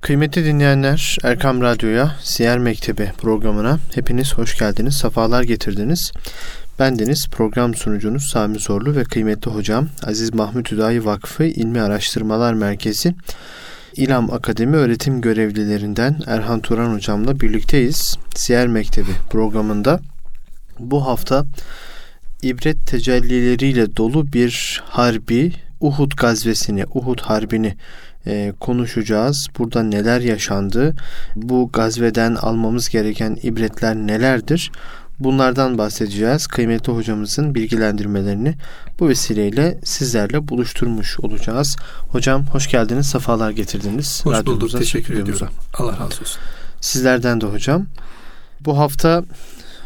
Kıymetli dinleyenler, Erkam Radyo'ya, Siyer Mektebi programına hepiniz hoş geldiniz, sefalar getirdiniz. Ben Deniz, program sunucunuz Sami Zorlu ve kıymetli hocam Aziz Mahmut Hüdayi Vakfı İlmi Araştırmalar Merkezi İlam Akademi öğretim görevlilerinden Erhan Turan hocamla birlikteyiz. Siyer Mektebi programında bu hafta ibret tecellileriyle dolu bir harbi Uhud gazvesini, Uhud harbini e, konuşacağız. Burada neler yaşandı? Bu gazveden almamız gereken ibretler nelerdir? Bunlardan bahsedeceğiz. Kıymetli hocamızın bilgilendirmelerini bu vesileyle sizlerle buluşturmuş olacağız. Hocam hoş geldiniz, sefalar getirdiniz. Hoş bulduk, teşekkür ediyorum. Allah razı olsun. Sizlerden de hocam. Bu hafta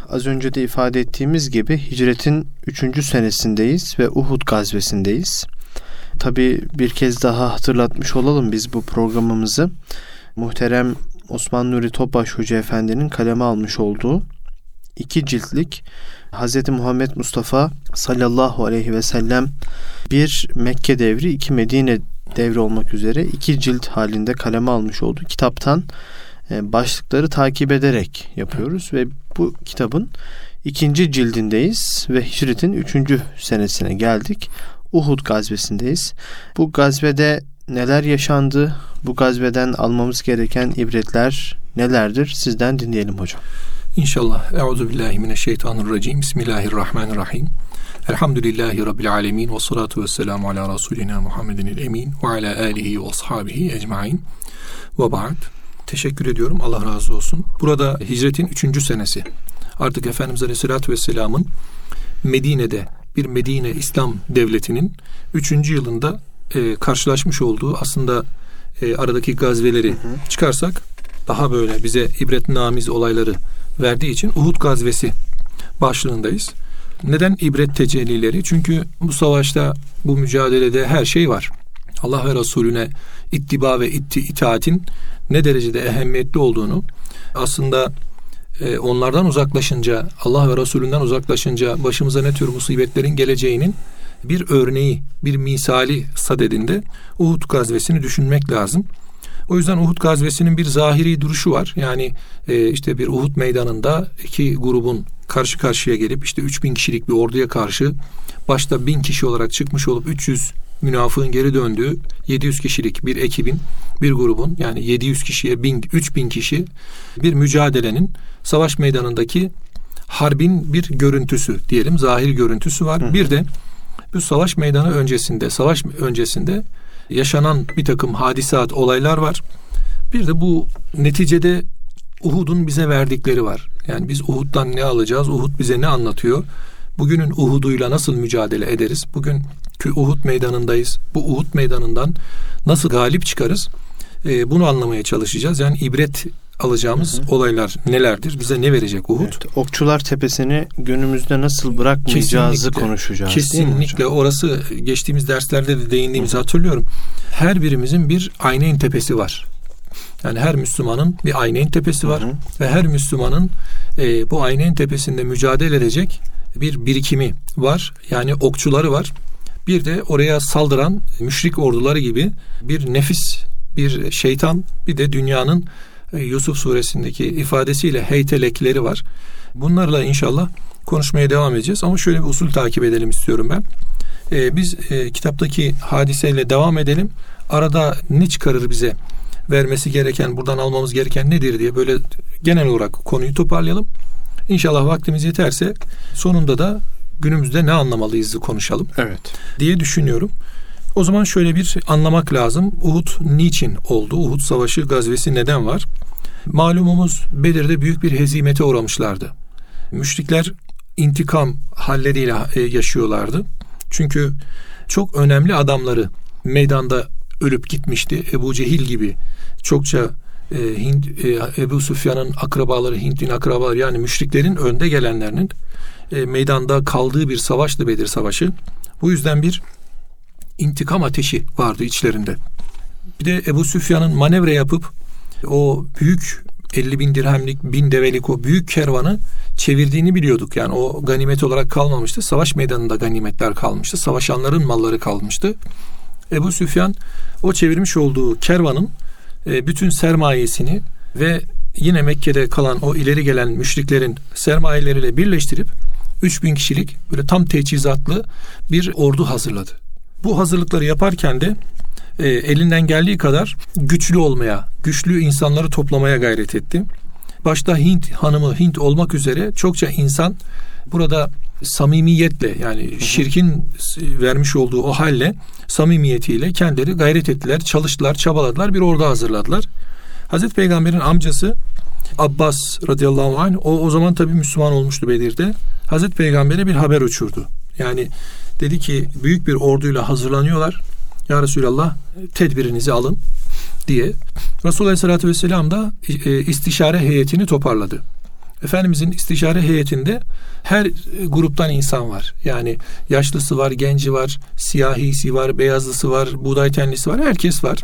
az önce de ifade ettiğimiz gibi hicretin 3. senesindeyiz ve Uhud gazvesindeyiz. Tabi bir kez daha hatırlatmış olalım biz bu programımızı. Muhterem Osman Nuri Topbaş Hoca Efendi'nin kaleme almış olduğu iki ciltlik Hz. Muhammed Mustafa sallallahu aleyhi ve sellem bir Mekke devri iki Medine devri olmak üzere iki cilt halinde kaleme almış olduğu kitaptan e, başlıkları takip ederek yapıyoruz ve bu kitabın ikinci cildindeyiz ve hicretin üçüncü senesine geldik. Uhud gazvesindeyiz. Bu gazvede neler yaşandı? Bu gazveden almamız gereken ibretler nelerdir? Sizden dinleyelim hocam. İnşallah. Euzu billahi mineşşeytanirracim. Bismillahirrahmanirrahim. Elhamdülillahi Rabbil alemin. Ve salatu ve selamu ala Resulina Muhammedin emin ve ala alihi ve ashabihi ecmain. Ve ba'd. Teşekkür ediyorum. Allah razı olsun. Burada hicretin üçüncü senesi. Artık Efendimiz Aleyhisselatü Vesselam'ın Medine'de bir Medine İslam Devleti'nin üçüncü yılında e, karşılaşmış olduğu aslında e, aradaki gazveleri hı hı. çıkarsak daha böyle bize ibretnamiz olayları verdiği için Uhud gazvesi başlığındayız. Neden ibret tecellileri? Çünkü bu savaşta, bu mücadelede her şey var. Allah ve Resulüne ittiba ve itti, itaatin ne derecede ehemmiyetli olduğunu aslında e, onlardan uzaklaşınca, Allah ve Resulünden uzaklaşınca başımıza ne tür musibetlerin geleceğinin bir örneği, bir misali sadedinde Uhud gazvesini düşünmek lazım. O yüzden Uhud gazvesinin bir zahiri duruşu var. Yani e, işte bir Uhud meydanında iki grubun karşı karşıya gelip işte 3000 kişilik bir orduya karşı başta 1000 kişi olarak çıkmış olup 300 münafığın geri döndüğü 700 kişilik bir ekibin, bir grubun yani 700 kişiye 1000, 3000 kişi bir mücadelenin savaş meydanındaki harbin bir görüntüsü diyelim, zahir görüntüsü var. Hı. Bir de bu savaş meydanı öncesinde, savaş öncesinde yaşanan bir takım hadisat, olaylar var. Bir de bu neticede Uhud'un bize verdikleri var. Yani biz Uhud'dan ne alacağız? Uhud bize ne anlatıyor? Bugünün Uhud'uyla nasıl mücadele ederiz? Bugün Uhud meydanındayız. Bu Uhud meydanından nasıl galip çıkarız? Ee, bunu anlamaya çalışacağız. Yani ibret alacağımız hı hı. olaylar nelerdir? Bize ne verecek Uhud? Evet, Okçular Tepesi'ni günümüzde nasıl bırakmayacağızı kesinlikle, konuşacağız. Kesinlikle orası geçtiğimiz derslerde de değindiğimizi hı. hatırlıyorum. Her birimizin bir ayneyn tepesi var. Yani her Müslümanın bir ayneyn tepesi var hı hı. ve her Müslümanın e, bu ayneyn tepesinde mücadele edecek bir birikimi var. Yani okçuları var. Bir de oraya saldıran müşrik orduları gibi bir nefis, bir şeytan, bir de dünyanın Yusuf suresindeki ifadesiyle heytelekleri var. Bunlarla inşallah konuşmaya devam edeceğiz. Ama şöyle bir usul takip edelim istiyorum ben. Ee, biz e, kitaptaki hadiseyle devam edelim. Arada ne çıkarır bize vermesi gereken, buradan almamız gereken nedir diye böyle genel olarak konuyu toparlayalım. İnşallah vaktimiz yeterse sonunda da günümüzde ne anlamalıyızı konuşalım. Evet. Diye düşünüyorum. O zaman şöyle bir anlamak lazım. Uhud niçin oldu? Uhud savaşı gazvesi neden var? Malumumuz Bedir'de büyük bir hezimete uğramışlardı. Müşrikler intikam halleriyle e, yaşıyorlardı. Çünkü çok önemli adamları meydanda ölüp gitmişti. Ebu Cehil gibi çokça e, Hint, e, Ebu Süfyan'ın akrabaları, Hint'in akrabaları yani müşriklerin önde gelenlerinin e, meydanda kaldığı bir savaştı Bedir Savaşı. Bu yüzden bir intikam ateşi vardı içlerinde. Bir de Ebu Süfyan'ın manevra yapıp o büyük 50 bin dirhemlik, bin develik o büyük kervanı çevirdiğini biliyorduk. Yani o ganimet olarak kalmamıştı. Savaş meydanında ganimetler kalmıştı. Savaşanların malları kalmıştı. Ebu Süfyan o çevirmiş olduğu kervanın e, bütün sermayesini ve yine Mekke'de kalan o ileri gelen müşriklerin sermayeleriyle birleştirip 3000 kişilik böyle tam teçhizatlı bir ordu hazırladı. Bu hazırlıkları yaparken de e, elinden geldiği kadar güçlü olmaya, güçlü insanları toplamaya gayret etti. Başta Hint hanımı Hint olmak üzere çokça insan burada samimiyetle yani şirkin vermiş olduğu o halle samimiyetiyle kendileri gayret ettiler, çalıştılar, çabaladılar, bir ordu hazırladılar. Hazreti Peygamber'in amcası Abbas radıyallahu anh o o zaman tabii Müslüman olmuştu Bedir'de. Hazreti Peygamber'e bir haber uçurdu. Yani dedi ki büyük bir orduyla hazırlanıyorlar. Ya Resulallah tedbirinizi alın diye. Resulullah Aleyhisselatü Vesselam da e, istişare heyetini toparladı. Efendimizin istişare heyetinde her gruptan insan var. Yani yaşlısı var, genci var, siyahisi var, beyazlısı var, buğday tenlisi var. Herkes var.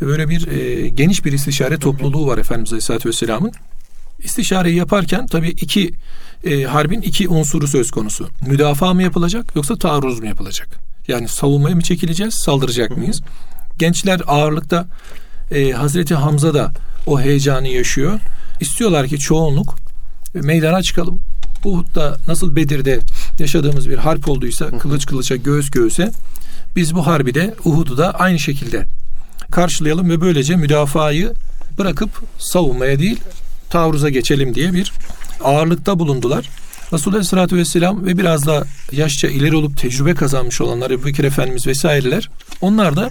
Böyle bir e, geniş bir istişare topluluğu var Efendimiz Aleyhisselatü Vesselam'ın. İstişareyi yaparken tabii iki e, harbin iki unsuru söz konusu. Müdafaa mı yapılacak yoksa taarruz mu yapılacak? Yani savunmaya mı çekileceğiz, saldıracak mıyız? Gençler ağırlıkta e, Hazreti Hamza da o heyecanı yaşıyor. İstiyorlar ki çoğunluk e, meydana çıkalım. Uhud'da nasıl Bedir'de yaşadığımız bir harp olduysa kılıç kılıça göğüs göğüse biz bu harbi de Uhud'u da aynı şekilde karşılayalım ve böylece müdafayı bırakıp savunmaya değil taarruza geçelim diye bir ağırlıkta bulundular. Resulullah Aleyhisselatü Vesselam ve biraz da yaşça ileri olup tecrübe kazanmış olanlar Ebu Bekir Efendimiz vesaireler onlar da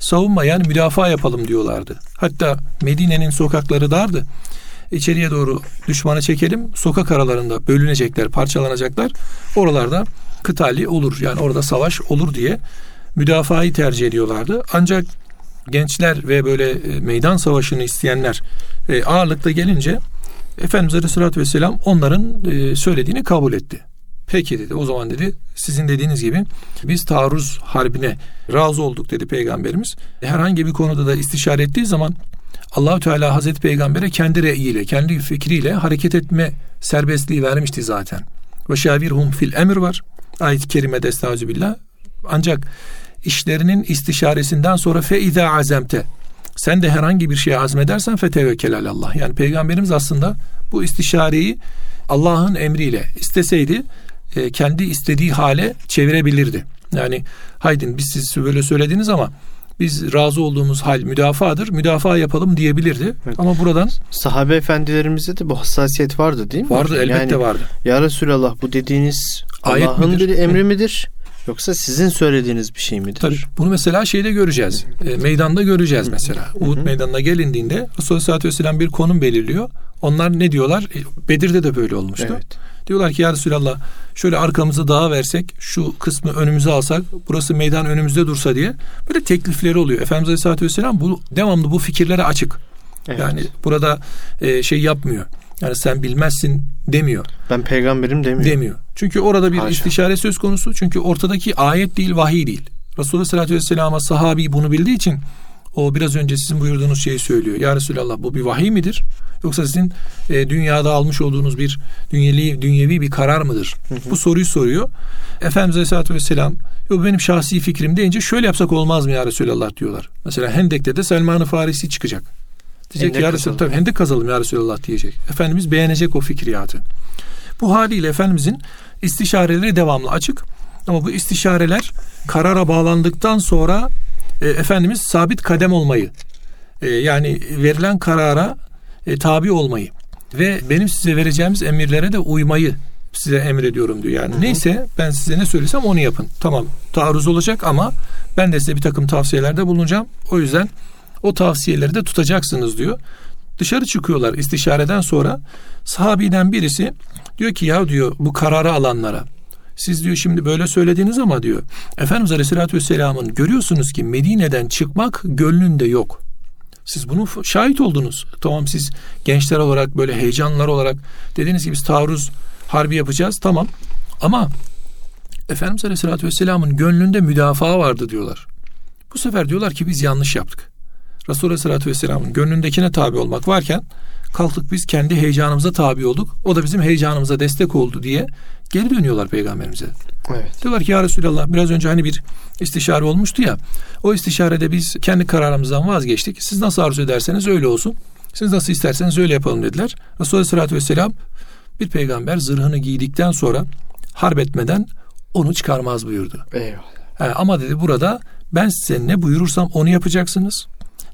savunma yani müdafaa yapalım diyorlardı. Hatta Medine'nin sokakları dardı. İçeriye doğru düşmana çekelim. Sokak aralarında bölünecekler, parçalanacaklar. Oralarda kıtali olur. Yani orada savaş olur diye müdafayı tercih ediyorlardı. Ancak gençler ve böyle e, meydan savaşını isteyenler e, ağırlıkta gelince Efendimiz Aleyhisselatü Vesselam onların e, söylediğini kabul etti. Peki dedi o zaman dedi sizin dediğiniz gibi biz taarruz harbine razı olduk dedi peygamberimiz. Herhangi bir konuda da istişare ettiği zaman Allahü Teala Hazreti Peygamber'e kendi reyiyle, kendi fikriyle hareket etme serbestliği vermişti zaten. Ve şavirhum fil emir var. Ayet-i kerimede estağfirullah. Ancak işlerinin istişaresinden sonra fe izâ azemte sen de herhangi bir şeye azmedersen fetevekkel Allah. Yani peygamberimiz aslında bu istişareyi Allah'ın emriyle isteseydi e, kendi istediği hale çevirebilirdi. Yani haydin biz siz böyle söylediniz ama biz razı olduğumuz hal müdafadır. Müdafaa yapalım diyebilirdi. Evet. Ama buradan sahabe efendilerimizde de bu hassasiyet vardı değil mi? Vardı elbette yani, vardı. Ya Resulallah bu dediğiniz Allah'ın bir emri midir? Yoksa sizin söylediğiniz bir şey midir? Tabii. Bunu mesela şeyde göreceğiz. E, meydanda göreceğiz mesela. Uhud meydanına gelindiğinde Resulullah Vesselam bir konum belirliyor. Onlar ne diyorlar? E, Bedir'de de böyle olmuştu. Evet. Diyorlar ki ya Resulallah şöyle arkamızı dağa versek şu kısmı önümüze alsak burası meydan önümüzde dursa diye böyle teklifleri oluyor. Efendimiz Aleyhisselatü Vesselam bu, devamlı bu fikirlere açık. Evet. Yani burada e, şey yapmıyor. Yani sen bilmezsin demiyor. Ben peygamberim demiyor. Demiyor. Çünkü orada bir Haşa. istişare söz konusu. Çünkü ortadaki ayet değil vahiy değil. Resulullah sallallahu aleyhi ve sahabi bunu bildiği için o biraz önce sizin buyurduğunuz şeyi söylüyor. Ya Resulallah bu bir vahiy midir? Yoksa sizin e, dünyada almış olduğunuz bir dünyevi, dünyevi bir karar mıdır? Hı hı. Bu soruyu soruyor. Efendimiz Aleyhisselatü Vesselam yok benim şahsi fikrim deyince şöyle yapsak olmaz mı ya Resulallah diyorlar. Mesela Hendek'te de Selman-ı Farisi çıkacak. Diyecek hendek ya Resulallah tabii hendek kazalım ya Resulallah diyecek. Efendimiz beğenecek o fikriyatı. Bu haliyle Efendimizin istişareleri devamlı açık. Ama bu istişareler karara bağlandıktan sonra e, Efendimiz sabit kadem olmayı e, yani verilen karara e, tabi olmayı ve benim size vereceğimiz emirlere de uymayı size emrediyorum diyor. Yani Hı-hı. neyse ben size ne söylesem onu yapın. Tamam taarruz olacak ama ben de size bir takım tavsiyelerde bulunacağım. O yüzden o tavsiyeleri de tutacaksınız diyor. Dışarı çıkıyorlar istişareden sonra sahabiden birisi diyor ki ya diyor bu kararı alanlara siz diyor şimdi böyle söylediniz ama diyor Efendimiz Aleyhisselatü Vesselam'ın görüyorsunuz ki Medine'den çıkmak gönlünde yok. Siz bunu şahit oldunuz. Tamam siz gençler olarak böyle heyecanlar olarak dediğiniz gibi taarruz harbi yapacağız tamam ama Efendimiz Aleyhisselatü Vesselam'ın gönlünde müdafaa vardı diyorlar. Bu sefer diyorlar ki biz yanlış yaptık. Resulullah Aleyhisselatü Vesselam'ın gönlündekine tabi olmak varken kalktık biz kendi heyecanımıza tabi olduk. O da bizim heyecanımıza destek oldu diye geri dönüyorlar peygamberimize. Evet. Diyorlar ki ya Resulallah biraz önce hani bir istişare olmuştu ya. O istişarede biz kendi kararımızdan vazgeçtik. Siz nasıl arzu ederseniz öyle olsun. Siz nasıl isterseniz öyle yapalım dediler. Resulullah Aleyhisselatü Vesselam bir peygamber zırhını giydikten sonra harp etmeden onu çıkarmaz buyurdu. Eyvallah. He, ama dedi burada ben size ne buyurursam onu yapacaksınız.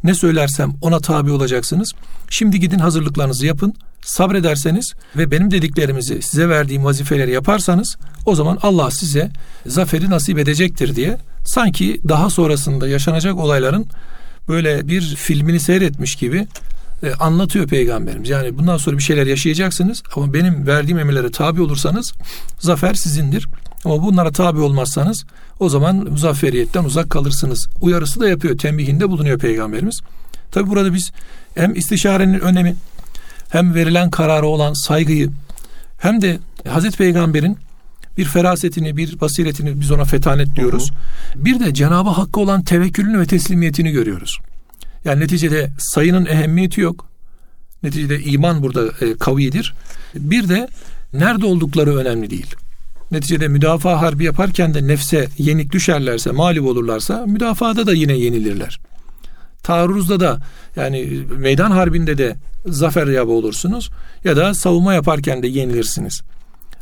Ne söylersem ona tabi olacaksınız. Şimdi gidin hazırlıklarınızı yapın. Sabrederseniz ve benim dediklerimizi size verdiğim vazifeleri yaparsanız o zaman Allah size zaferi nasip edecektir diye sanki daha sonrasında yaşanacak olayların böyle bir filmini seyretmiş gibi e, anlatıyor peygamberimiz. Yani bundan sonra bir şeyler yaşayacaksınız ama benim verdiğim emirlere tabi olursanız zafer sizindir. Ama bunlara tabi olmazsanız o zaman muzafferiyetten uzak kalırsınız. Uyarısı da yapıyor, tembihinde bulunuyor peygamberimiz. Tabi burada biz hem istişarenin önemi hem verilen karara olan saygıyı hem de Hazreti Peygamber'in bir ferasetini, bir basiretini biz ona fetanet diyoruz. Hı hı. Bir de Cenab-ı Hakk'a olan tevekkülünü ve teslimiyetini görüyoruz. Yani neticede sayının ehemmiyeti yok. Neticede iman burada e, kavidir. Bir de nerede oldukları önemli değil. Neticede müdafaa harbi yaparken de nefse yenik düşerlerse, mağlup olurlarsa müdafaada da yine yenilirler. Taarruzda da yani meydan harbinde de zafer yabı olursunuz ya da savunma yaparken de yenilirsiniz.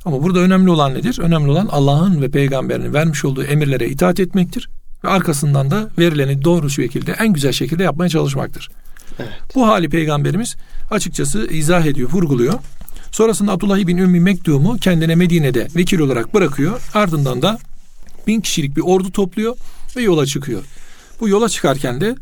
Ama burada önemli olan nedir? Önemli olan Allah'ın ve peygamberinin vermiş olduğu emirlere itaat etmektir ve arkasından da verileni doğru şekilde en güzel şekilde yapmaya çalışmaktır. Evet. Bu hali peygamberimiz açıkçası izah ediyor, vurguluyor. Sonrasında Abdullah bin Ümmü Mektum'u kendine Medine'de vekil olarak bırakıyor. Ardından da bin kişilik bir ordu topluyor ve yola çıkıyor. Bu yola çıkarken de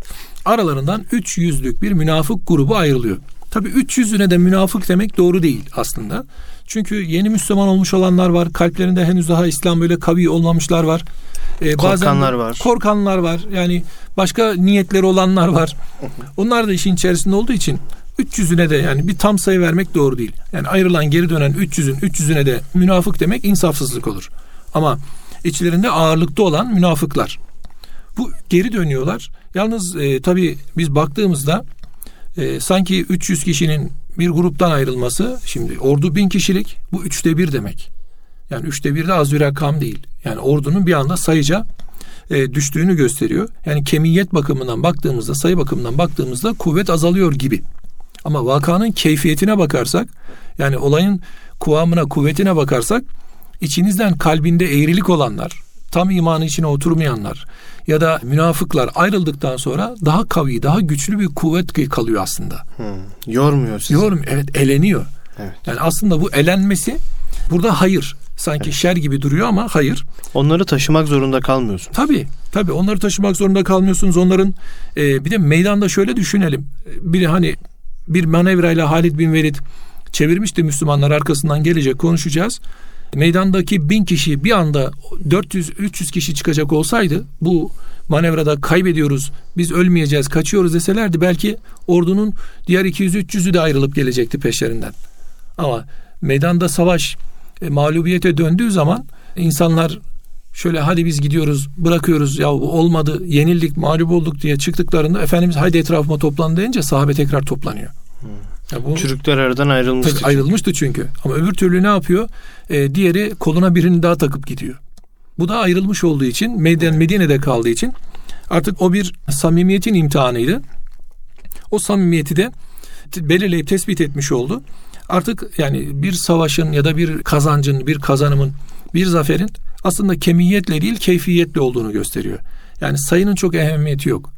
aralarından 300'lük bir münafık grubu ayrılıyor. Tabi 300'üne de münafık demek doğru değil aslında. Çünkü yeni Müslüman olmuş olanlar var. Kalplerinde henüz daha İslam böyle kavi olmamışlar var. Ee, korkanlar var. Korkanlar var. Yani başka niyetleri olanlar var. Onlar da işin içerisinde olduğu için 300'üne de yani bir tam sayı vermek doğru değil. Yani ayrılan geri dönen 300'ün 300'üne de münafık demek insafsızlık olur. Ama içlerinde ağırlıkta olan münafıklar. Bu geri dönüyorlar. Yalnız e, tabii biz baktığımızda e, sanki 300 kişinin bir gruptan ayrılması şimdi ordu bin kişilik bu üçte bir demek. Yani üçte bir de az bir rakam değil. Yani ordunun bir anda sayıca e, düştüğünü gösteriyor. Yani kemiyet bakımından baktığımızda sayı bakımından baktığımızda kuvvet azalıyor gibi. Ama vakanın keyfiyetine bakarsak yani olayın kuvamına kuvvetine bakarsak içinizden kalbinde eğrilik olanlar tam imanı içine oturmayanlar ya da münafıklar ayrıldıktan sonra daha kavi, daha güçlü bir kuvvet kalıyor aslında. Hmm. Yormuyor sizi. Yormuyor. Evet, eleniyor. Evet. Yani aslında bu elenmesi burada hayır. Sanki evet. şer gibi duruyor ama hayır. Onları taşımak zorunda kalmıyorsun. Tabii. Tabii onları taşımak zorunda kalmıyorsunuz. Onların e, bir de meydanda şöyle düşünelim. Biri hani bir manevrayla Halid bin Velid çevirmişti Müslümanlar arkasından gelecek konuşacağız meydandaki bin kişi bir anda 400-300 kişi çıkacak olsaydı bu manevrada kaybediyoruz biz ölmeyeceğiz kaçıyoruz deselerdi belki ordunun diğer 200-300'ü de ayrılıp gelecekti peşlerinden. Ama meydanda savaş e, mağlubiyete döndüğü zaman insanlar şöyle hadi biz gidiyoruz bırakıyoruz ya olmadı yenildik mağlup olduk diye çıktıklarında Efendimiz haydi etrafıma toplan deyince sahabe tekrar toplanıyor. Hmm. Ya bu, Çürükler aradan ayrılmıştı. Tabii, ayrılmıştı çünkü. Ama öbür türlü ne yapıyor? E, diğeri koluna birini daha takıp gidiyor. Bu da ayrılmış olduğu için Medine, Medine'de kaldığı için artık o bir samimiyetin imtihanıydı. O samimiyeti de belirleyip tespit etmiş oldu. Artık yani bir savaşın ya da bir kazancın, bir kazanımın, bir zaferin aslında kemiyetle değil keyfiyetle olduğunu gösteriyor. Yani sayının çok ehemmiyeti yok.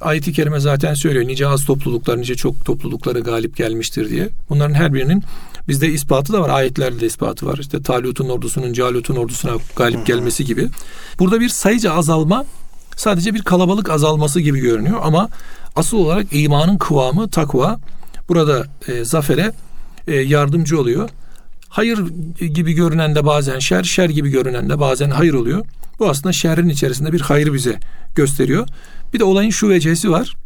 Ayet-i kerime zaten söylüyor nice az topluluklar nice çok toplulukları galip gelmiştir diye. Bunların her birinin bizde ispatı da var. Ayetlerde de ispatı var. İşte Talut'un ordusunun Calut'un ordusuna galip gelmesi gibi. Burada bir sayıca azalma sadece bir kalabalık azalması gibi görünüyor ama asıl olarak imanın kıvamı takva burada e, zafere e, yardımcı oluyor. Hayır gibi görünen de bazen şer, şer gibi görünen de bazen hayır oluyor. Bu aslında şerrin içerisinde bir hayır bize gösteriyor. Bir de olayın şu vecesi var.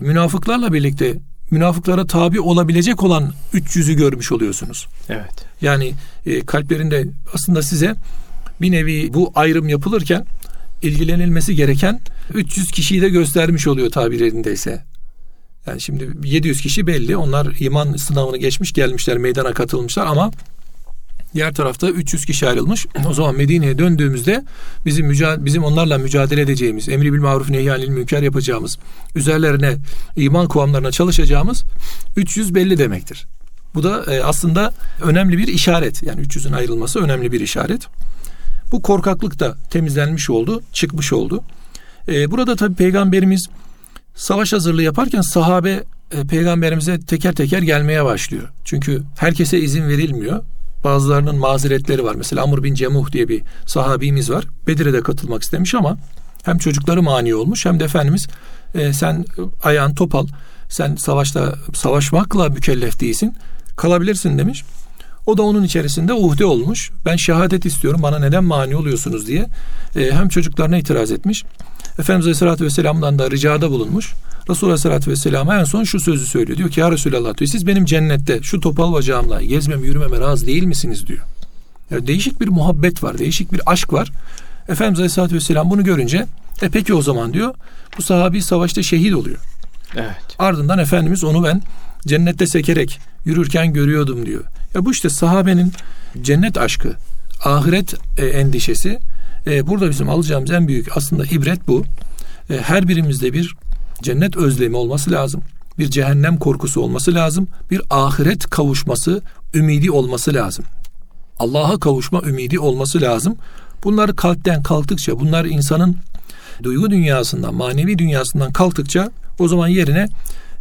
Münafıklarla birlikte münafıklara tabi olabilecek olan 300'ü görmüş oluyorsunuz. Evet. Yani e, kalplerinde aslında size bir nevi bu ayrım yapılırken ilgilenilmesi gereken 300 kişiyi de göstermiş oluyor tabirlerindeyse. Yani şimdi 700 kişi belli. Onlar iman sınavını geçmiş gelmişler meydana katılmışlar ama Diğer tarafta 300 kişi ayrılmış. O zaman Medine'ye döndüğümüzde bizim mücadele, bizim onlarla mücadele edeceğimiz, emri bil maruf nehyanil münker yapacağımız, üzerlerine iman kıvamlarına çalışacağımız 300 belli demektir. Bu da e, aslında önemli bir işaret. Yani 300'ün ayrılması önemli bir işaret. Bu korkaklık da temizlenmiş oldu, çıkmış oldu. E, burada tabi peygamberimiz savaş hazırlığı yaparken sahabe e, peygamberimize teker teker gelmeye başlıyor. Çünkü herkese izin verilmiyor. Bazılarının mazeretleri var. Mesela Amr bin Cemuh diye bir sahabimiz var. Bedir'e de katılmak istemiş ama hem çocukları mani olmuş hem de Efendimiz e, sen ayağın topal sen savaşta savaşmakla mükellef değilsin kalabilirsin demiş. O da onun içerisinde uhde olmuş. Ben şehadet istiyorum bana neden mani oluyorsunuz diye e, hem çocuklarına itiraz etmiş. Efendimiz Aleyhisselatü Vesselam'dan da ricada bulunmuş. Resulullah Aleyhisselatü Vesselam'a en son şu sözü söylüyor. Diyor ki ya Resulallah diyor siz benim cennette şu topal bacağımla gezmem yürümeme razı değil misiniz diyor. Yani değişik bir muhabbet var, değişik bir aşk var. Efendimiz Aleyhisselatü Vesselam bunu görünce e peki o zaman diyor bu sahabi savaşta şehit oluyor. Evet. Ardından Efendimiz onu ben cennette sekerek yürürken görüyordum diyor. Ya bu işte sahabenin cennet aşkı, ahiret e, endişesi. E, burada bizim alacağımız en büyük aslında ibret bu. E, her birimizde bir cennet özlemi olması lazım. Bir cehennem korkusu olması lazım. Bir ahiret kavuşması, ümidi olması lazım. Allah'a kavuşma ümidi olması lazım. Bunlar kalpten kalktıkça, bunlar insanın duygu dünyasından, manevi dünyasından kalktıkça o zaman yerine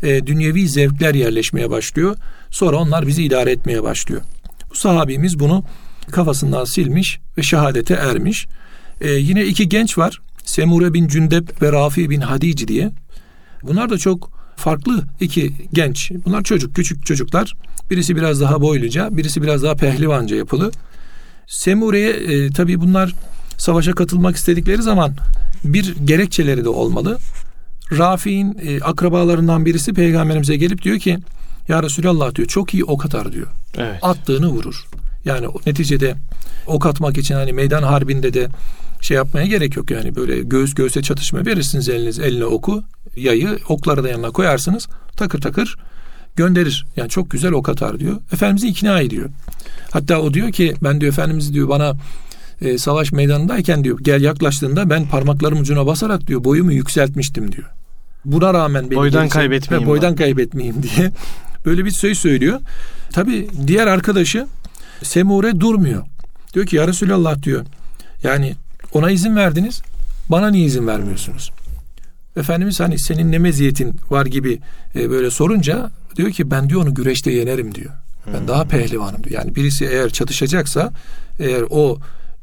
e, dünyevi zevkler yerleşmeye başlıyor. Sonra onlar bizi idare etmeye başlıyor. Bu sahabimiz bunu kafasından silmiş ve şehadete ermiş. E, yine iki genç var. Semure bin Cündep ve Rafi bin Hadici diye. Bunlar da çok farklı iki genç. Bunlar çocuk, küçük çocuklar. Birisi biraz daha boyluca, birisi biraz daha pehlivanca yapılı. Semure'ye e, tabii bunlar savaşa katılmak istedikleri zaman bir gerekçeleri de olmalı. Rafi'in e, akrabalarından birisi peygamberimize gelip diyor ki ya Resulallah diyor çok iyi ok atar diyor. Evet. Attığını vurur. Yani neticede ok atmak için hani meydan harbinde de şey yapmaya gerek yok yani böyle göğüs göğüse çatışma verirsiniz eliniz eline oku yayı okları da yanına koyarsınız takır takır gönderir. Yani çok güzel ok atar diyor. Efendimiz'i ikna ediyor. Hatta o diyor ki ben diyor Efendimiz diyor bana e, savaş meydanındayken diyor gel yaklaştığında ben parmaklarım ucuna basarak diyor boyumu yükseltmiştim diyor. Buna rağmen beni boydan kaybetmeyeyim He, boydan ben. kaybetmeyeyim diye böyle bir söz söylüyor. Tabi diğer arkadaşı Semure durmuyor. Diyor ki ya Resulallah diyor. Yani ona izin verdiniz. Bana niye izin vermiyorsunuz? Efendimiz hani senin ne meziyetin var gibi e, böyle sorunca diyor ki ben diyor onu güreşte yenerim diyor. Ben daha pehlivanım diyor. Yani birisi eğer çatışacaksa eğer o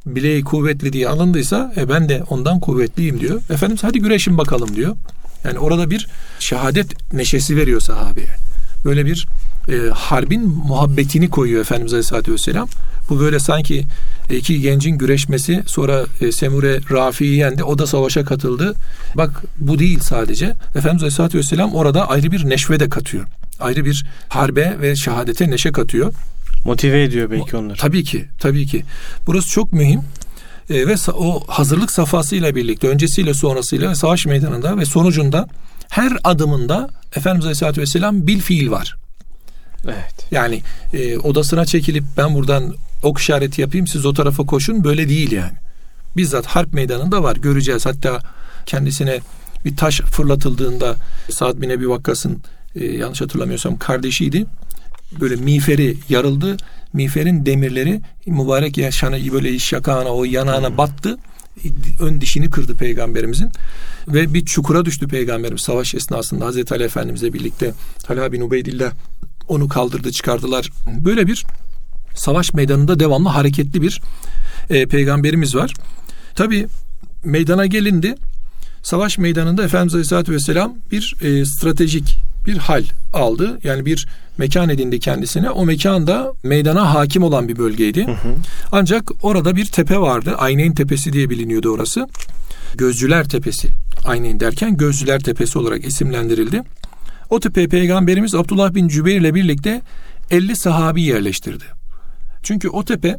bileği kuvvetli diye alındıysa e, ben de ondan kuvvetliyim diyor. Efendimiz hadi güreşin bakalım diyor. Yani orada bir şehadet neşesi veriyor sahabeye. Böyle bir e, harbin muhabbetini koyuyor Efendimiz Aleyhisselatü Vesselam. Bu böyle sanki iki gencin güreşmesi sonra e, Semure Rafi'yi yendi. O da savaşa katıldı. Bak bu değil sadece. Efendimiz Aleyhisselatü Vesselam orada ayrı bir neşve de katıyor. Ayrı bir harbe ve şehadete neşe katıyor. Motive ediyor belki onları. Tabii ki, tabii ki. Burası çok mühim. E, ve o hazırlık safhasıyla birlikte, öncesiyle sonrasıyla savaş meydanında ve sonucunda her adımında Efendimiz Aleyhisselatü Vesselam bil fiil var. Evet. Yani e, odasına çekilip ben buradan ok işareti yapayım siz o tarafa koşun böyle değil yani. Bizzat harp meydanında var göreceğiz. Hatta kendisine bir taş fırlatıldığında Sa'd bin Ebi Vakkas'ın e, yanlış hatırlamıyorsam kardeşiydi. Böyle miğferi yarıldı. Miğferin demirleri mübarek yaşana böyle şakağına o yanağına battı. Ön dişini kırdı peygamberimizin. Ve bir çukura düştü peygamberimiz savaş esnasında Hazreti Ali Efendimizle birlikte Talha bin Ubeydillah onu kaldırdı çıkardılar. Böyle bir savaş meydanında devamlı hareketli bir e, peygamberimiz var. Tabi meydana gelindi. Savaş meydanında Efendimiz Aleyhisselatü Vesselam bir e, stratejik bir hal aldı. Yani bir mekan edindi kendisine. O mekanda meydana hakim olan bir bölgeydi. Ancak orada bir tepe vardı. Ayneyn Tepesi diye biliniyordu orası. Gözcüler Tepesi. Ayneyn derken Gözcüler Tepesi olarak isimlendirildi. O tepeye Peygamberimiz Abdullah bin Cübeyr ile birlikte 50 sahabi yerleştirdi. Çünkü o tepe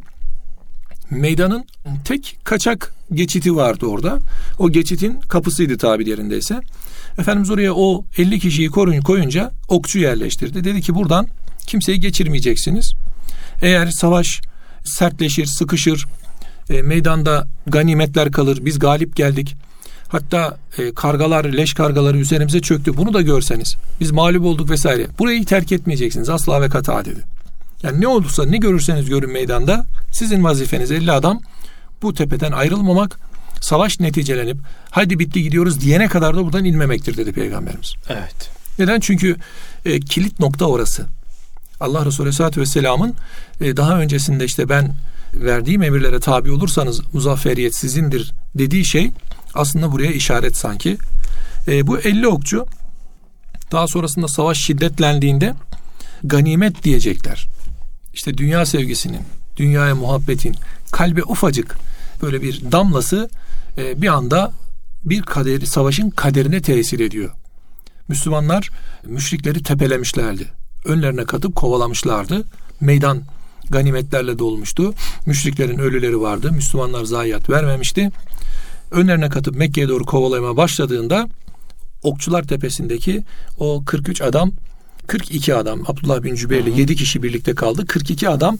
meydanın tek kaçak geçiti vardı orada. O geçitin kapısıydı tabirlerindeyse. Efendimiz oraya o 50 kişiyi korun koyunca okçu yerleştirdi. Dedi ki buradan kimseyi geçirmeyeceksiniz. Eğer savaş sertleşir, sıkışır. E, meydanda ganimetler kalır. Biz galip geldik. Hatta e, kargalar, leş kargaları üzerimize çöktü. Bunu da görseniz. Biz mağlup olduk vesaire. Burayı terk etmeyeceksiniz. Asla ve kata dedi. Yani ne olursa ne görürseniz görün meydanda sizin vazifeniz 50 adam bu tepeden ayrılmamak savaş neticelenip hadi bitti gidiyoruz diyene kadar da buradan inmemektir dedi Peygamberimiz. Evet. Neden? Çünkü e, kilit nokta orası. Allah Resulü Aleyhisselatü Vesselam'ın e, daha öncesinde işte ben verdiğim emirlere tabi olursanız muzafferiyet sizindir dediği şey aslında buraya işaret sanki. E, bu 50 okçu daha sonrasında savaş şiddetlendiğinde ganimet diyecekler. İşte dünya sevgisinin, dünyaya muhabbetin, kalbe ufacık böyle bir damlası e, bir anda bir kaderi, savaşın kaderine tesir ediyor. Müslümanlar müşrikleri tepelemişlerdi. Önlerine katıp kovalamışlardı. Meydan ganimetlerle dolmuştu. Müşriklerin ölüleri vardı. Müslümanlar zayiat vermemişti. Önlerine katıp Mekke'ye doğru kovalamaya başladığında Okçular Tepesi'ndeki o 43 adam 42 adam Abdullah bin Cübeyr'le 7 kişi birlikte kaldı. 42 adam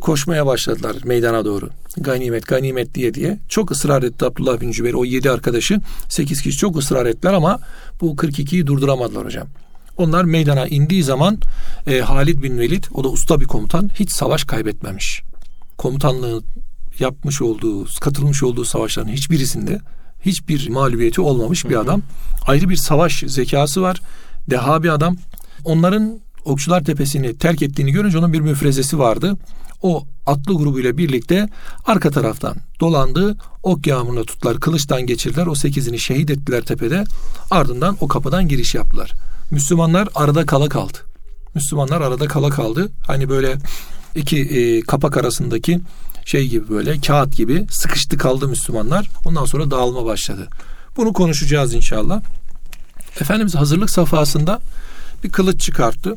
koşmaya başladılar meydana doğru. Ganimet, ganimet diye diye. Çok ısrar etti Abdullah bin Cübeyr. O 7 arkadaşı 8 kişi çok ısrar ettiler ama bu 42'yi durduramadılar hocam. Onlar meydana indiği zaman e, Halid bin Velid o da usta bir komutan hiç savaş kaybetmemiş. Komutanlığı yapmış olduğu, katılmış olduğu savaşların hiçbirisinde hiçbir mağlubiyeti olmamış bir adam. Ayrı bir savaş zekası var. Deha bir adam. Onların Okçular Tepesi'ni terk ettiğini görünce onun bir müfrezesi vardı. O atlı grubuyla birlikte arka taraftan dolandı. Ok yağmuruna tuttular. Kılıçtan geçirdiler. O sekizini şehit ettiler tepede. Ardından o kapıdan giriş yaptılar. Müslümanlar arada kala kaldı. Müslümanlar arada kala kaldı. Hani böyle iki e, kapak arasındaki şey gibi böyle kağıt gibi sıkıştı kaldı Müslümanlar. Ondan sonra dağılma başladı. Bunu konuşacağız inşallah. Efendimiz hazırlık safhasında bir kılıç çıkarttı.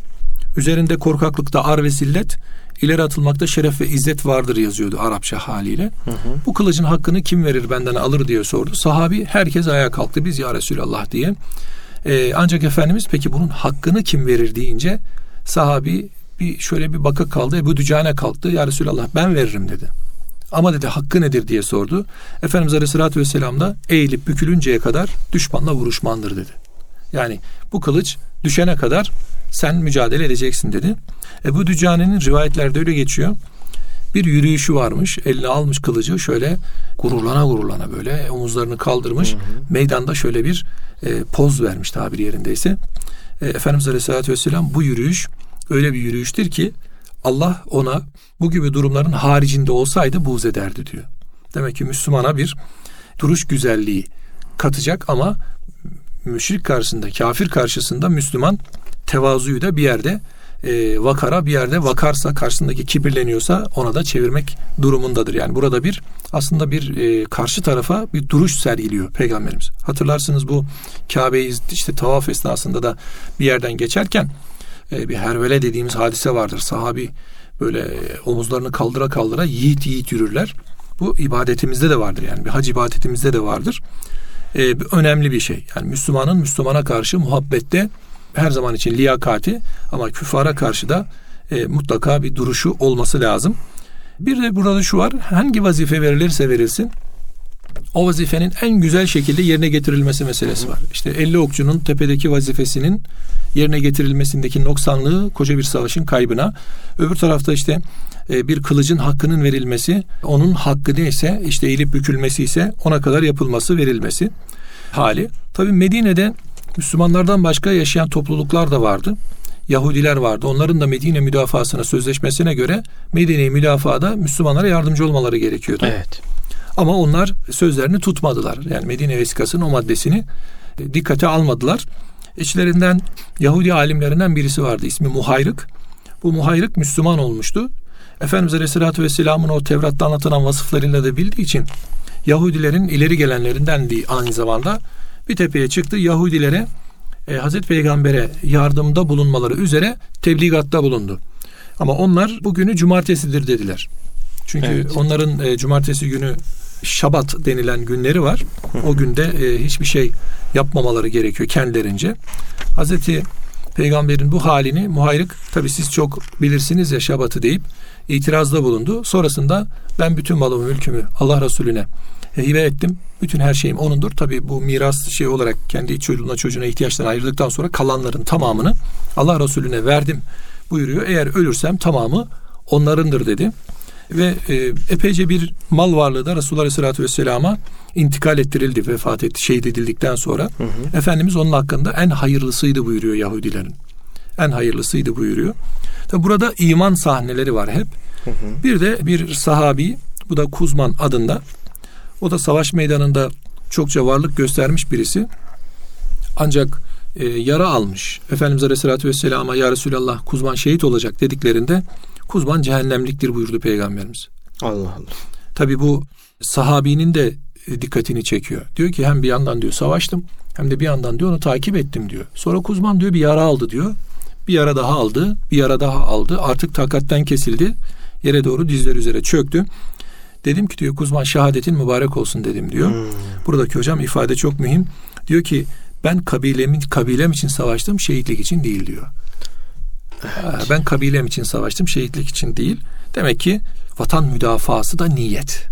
Üzerinde korkaklıkta ar ve zillet, ileri atılmakta şeref ve izzet vardır yazıyordu Arapça haliyle. Hı hı. Bu kılıcın hakkını kim verir benden alır diye sordu. Sahabi herkes ayağa kalktı biz ya Resulallah diye. Ee, ancak Efendimiz peki bunun hakkını kim verir deyince sahabi bir şöyle bir baka kaldı. Ebu Dücane kalktı. Ya Resulallah ben veririm dedi. Ama dedi hakkı nedir diye sordu. Efendimiz Aleyhisselatü Vesselam da eğilip bükülünceye kadar düşmanla vuruşmandır dedi. Yani bu kılıç düşene kadar sen mücadele edeceksin dedi. Ebu Dücane'nin rivayetlerde öyle geçiyor. Bir yürüyüşü varmış. Eline almış kılıcı şöyle gururlana gururlana böyle omuzlarını kaldırmış. Hı hı. Meydanda şöyle bir e, poz vermiş tabiri yerindeyse. E, Efendimiz Aleyhisselatü Vesselam bu yürüyüş öyle bir yürüyüştür ki Allah ona bu gibi durumların haricinde olsaydı buğz ederdi diyor. Demek ki Müslümana bir duruş güzelliği katacak ama müşrik karşısında, kafir karşısında Müslüman tevazuyu da bir yerde e, vakara bir yerde vakarsa karşısındaki kibirleniyorsa ona da çevirmek durumundadır. Yani burada bir aslında bir e, karşı tarafa bir duruş sergiliyor peygamberimiz. Hatırlarsınız bu Kabe'yi işte tavaf esnasında da bir yerden geçerken e, bir hervele dediğimiz hadise vardır. Sahabi böyle omuzlarını kaldıra kaldıra yiğit yiğit yürürler. Bu ibadetimizde de vardır yani bir hac ibadetimizde de vardır. E, önemli bir şey. Yani Müslümanın Müslümana karşı muhabbette her zaman için liyakati ama küfara karşı da e, mutlaka bir duruşu olması lazım. Bir de burada şu var. Hangi vazife verilirse verilsin o vazifenin en güzel şekilde yerine getirilmesi meselesi var. İşte 50 okçunun tepedeki vazifesinin yerine getirilmesindeki noksanlığı koca bir savaşın kaybına. Öbür tarafta işte e, bir kılıcın hakkının verilmesi, onun hakkı neyse işte eğilip bükülmesi ise ona kadar yapılması, verilmesi hali. Tabi Medine'de Müslümanlardan başka yaşayan topluluklar da vardı. Yahudiler vardı. Onların da Medine müdafasına sözleşmesine göre Medine müdafada Müslümanlara yardımcı olmaları gerekiyordu. Evet. Ama onlar sözlerini tutmadılar. Yani Medine vesikasının o maddesini e, dikkate almadılar. İçlerinden Yahudi alimlerinden birisi vardı. İsmi Muhayrık. Bu Muhayrık Müslüman olmuştu. Efendimiz Aleyhisselatü Vesselam'ın o Tevrat'ta anlatılan vasıflarıyla da bildiği için Yahudilerin ileri gelenlerinden değil aynı zamanda bir tepeye çıktı. Yahudilere e, Hazreti Peygamber'e yardımda bulunmaları üzere tebligatta bulundu. Ama onlar bugünü cumartesidir dediler. Çünkü evet. onların e, cumartesi günü Şabat denilen günleri var. O günde e, hiçbir şey yapmamaları gerekiyor kendilerince. Hazreti Peygamberin bu halini muhayrık tabi siz çok bilirsiniz ya şabatı deyip itirazda bulundu. Sonrasında ben bütün malımı mülkümü Allah Resulüne hibe ettim. Bütün her şeyim onundur. Tabi bu miras şey olarak kendi çocuğuna çocuğuna ihtiyaçlarını ayırdıktan sonra kalanların tamamını Allah Resulüne verdim buyuruyor. Eğer ölürsem tamamı onlarındır dedi. Ve e, epeyce bir mal varlığı da Resulullah Aleyhisselatü Vesselam'a intikal ettirildi vefat etti şehit edildikten sonra. Hı hı. Efendimiz onun hakkında en hayırlısıydı buyuruyor Yahudilerin. En hayırlısıydı buyuruyor. Tabi burada iman sahneleri var hep. Hı hı. Bir de bir sahabi bu da Kuzman adında. O da savaş meydanında çokça varlık göstermiş birisi. Ancak e, yara almış. Efendimiz Aleyhisselatü Vesselam'a ya Resulallah Kuzman şehit olacak dediklerinde Kuzman cehennemliktir buyurdu Peygamberimiz. Allah Allah. Tabi bu sahabinin de e, dikkatini çekiyor. Diyor ki hem bir yandan diyor savaştım hem de bir yandan diyor onu takip ettim diyor. Sonra Kuzman diyor bir yara aldı diyor. Bir yara daha aldı, bir yara daha aldı. Artık takatten kesildi. Yere doğru dizler üzere çöktü. Dedim ki diyor Kuzman şehadetin mübarek olsun dedim diyor. Hmm. Buradaki hocam ifade çok mühim. Diyor ki ben kabilemin kabilem için savaştım şehitlik için değil diyor. Evet. Ben kabilem için savaştım şehitlik için değil. Demek ki vatan müdafası da niyet.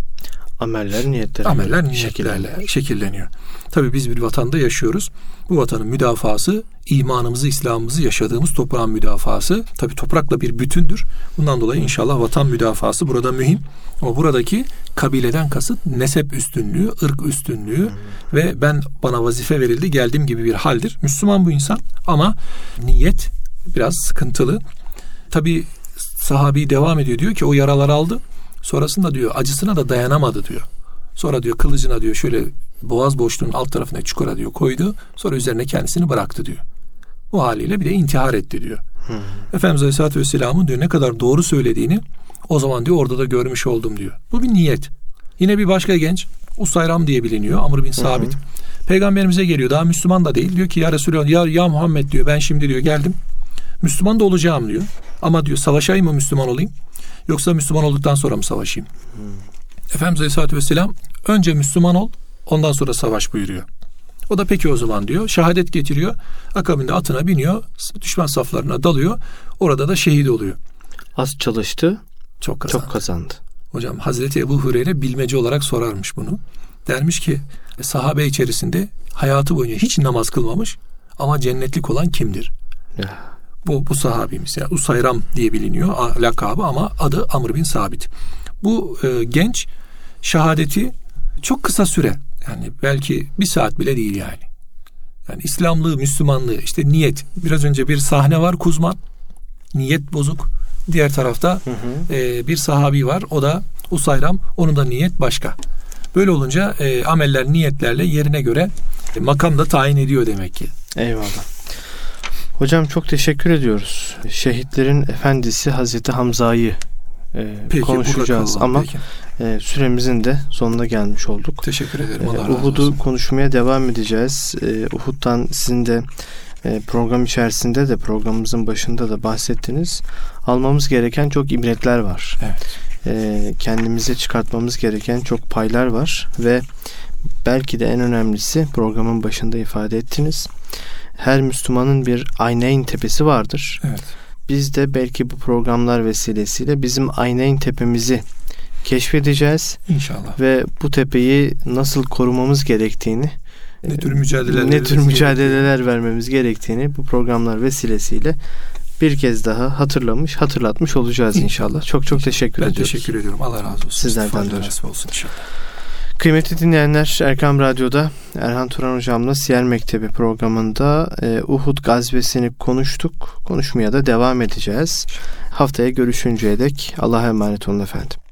Ameller niyetler. Ameller niyetlerle şekilleniyor. Tabi biz bir vatanda yaşıyoruz. Bu vatanın müdafası imanımızı, İslam'ımızı yaşadığımız toprağın müdafası. Tabi toprakla bir bütündür. Bundan dolayı inşallah vatan müdafası burada mühim. Ama buradaki kabileden kasıt nesep üstünlüğü, ırk üstünlüğü hmm. ve ben bana vazife verildi geldiğim gibi bir haldir. Müslüman bu insan ama niyet biraz sıkıntılı. Tabi sahabi devam ediyor diyor ki o yaralar aldı. Sonrasında diyor acısına da dayanamadı diyor. Sonra diyor kılıcına diyor şöyle boğaz boşluğunun alt tarafına çukura diyor koydu. Sonra üzerine kendisini bıraktı diyor. Bu haliyle bir de intihar etti diyor. Hmm. Efendimiz Aleyhisselatü Vesselam'ın diyor ne kadar doğru söylediğini o zaman diyor orada da görmüş oldum diyor. Bu bir niyet. Yine bir başka genç Usayram diye biliniyor. Amr bin Sabit. Hı Peygamberimize geliyor. Daha Müslüman da değil. Diyor ki ya Resulallah ya, ya Muhammed diyor ben şimdi diyor geldim. Müslüman da olacağım diyor. Ama diyor savaşayım mı Müslüman olayım? Yoksa Müslüman olduktan sonra mı savaşayım? Hmm. Efendimiz Aleyhisselatü Vesselam önce Müslüman ol ondan sonra savaş buyuruyor. O da peki o zaman diyor. Şehadet getiriyor. Akabinde atına biniyor. Düşman saflarına dalıyor. Orada da şehit oluyor. Az çalıştı. Çok kazandı. Çok kazandı. Hocam Hazreti Ebu Hureyre bilmece olarak sorarmış bunu. Dermiş ki sahabe içerisinde hayatı boyunca hiç namaz kılmamış ama cennetlik olan kimdir? Ya. Bu, bu sahabimiz. Yani Usayram diye biliniyor lakabı ama adı Amr bin Sabit. Bu e, genç şehadeti çok kısa süre yani belki bir saat bile değil yani. Yani İslamlığı, Müslümanlığı, işte niyet. Biraz önce bir sahne var Kuzman. Niyet bozuk. Diğer tarafta hı hı. E, bir sahabi var. O da Usayram. Onun da niyet başka. Böyle olunca e, ameller niyetlerle yerine göre e, makam da tayin ediyor demek ki. Eyvallah. Hocam çok teşekkür ediyoruz. Şehitlerin efendisi Hazreti Hamza'yı e, peki, konuşacağız ama peki. e, süremizin de sonuna gelmiş olduk. Teşekkür ederim. Allah e, Uhud'u konuşmaya devam edeceğiz. E, Uhud'dan sizin de e, program içerisinde de programımızın başında da bahsettiniz. Almamız gereken çok ibretler var. Evet. E, kendimize çıkartmamız gereken çok paylar var ve belki de en önemlisi programın başında ifade ettiniz her Müslümanın bir Ayneyn tepesi vardır. Evet. Biz de belki bu programlar vesilesiyle bizim Ayneyn tepemizi keşfedeceğiz. İnşallah. Ve bu tepeyi nasıl korumamız gerektiğini ne tür mücadeleler ne tür mücadeleler gerektiğini. vermemiz gerektiğini bu programlar vesilesiyle bir kez daha hatırlamış, hatırlatmış olacağız inşallah. Çok çok teşekkür ben ediyoruz. Ben teşekkür ediyorum. Allah razı olsun. Sizlerden de olsun inşallah. Kıymetli dinleyenler Erkam Radyo'da Erhan Turan Hocam'la Siyer Mektebi programında e, Uhud gazvesini konuştuk. Konuşmaya da devam edeceğiz. Haftaya görüşünceye dek Allah'a emanet olun efendim.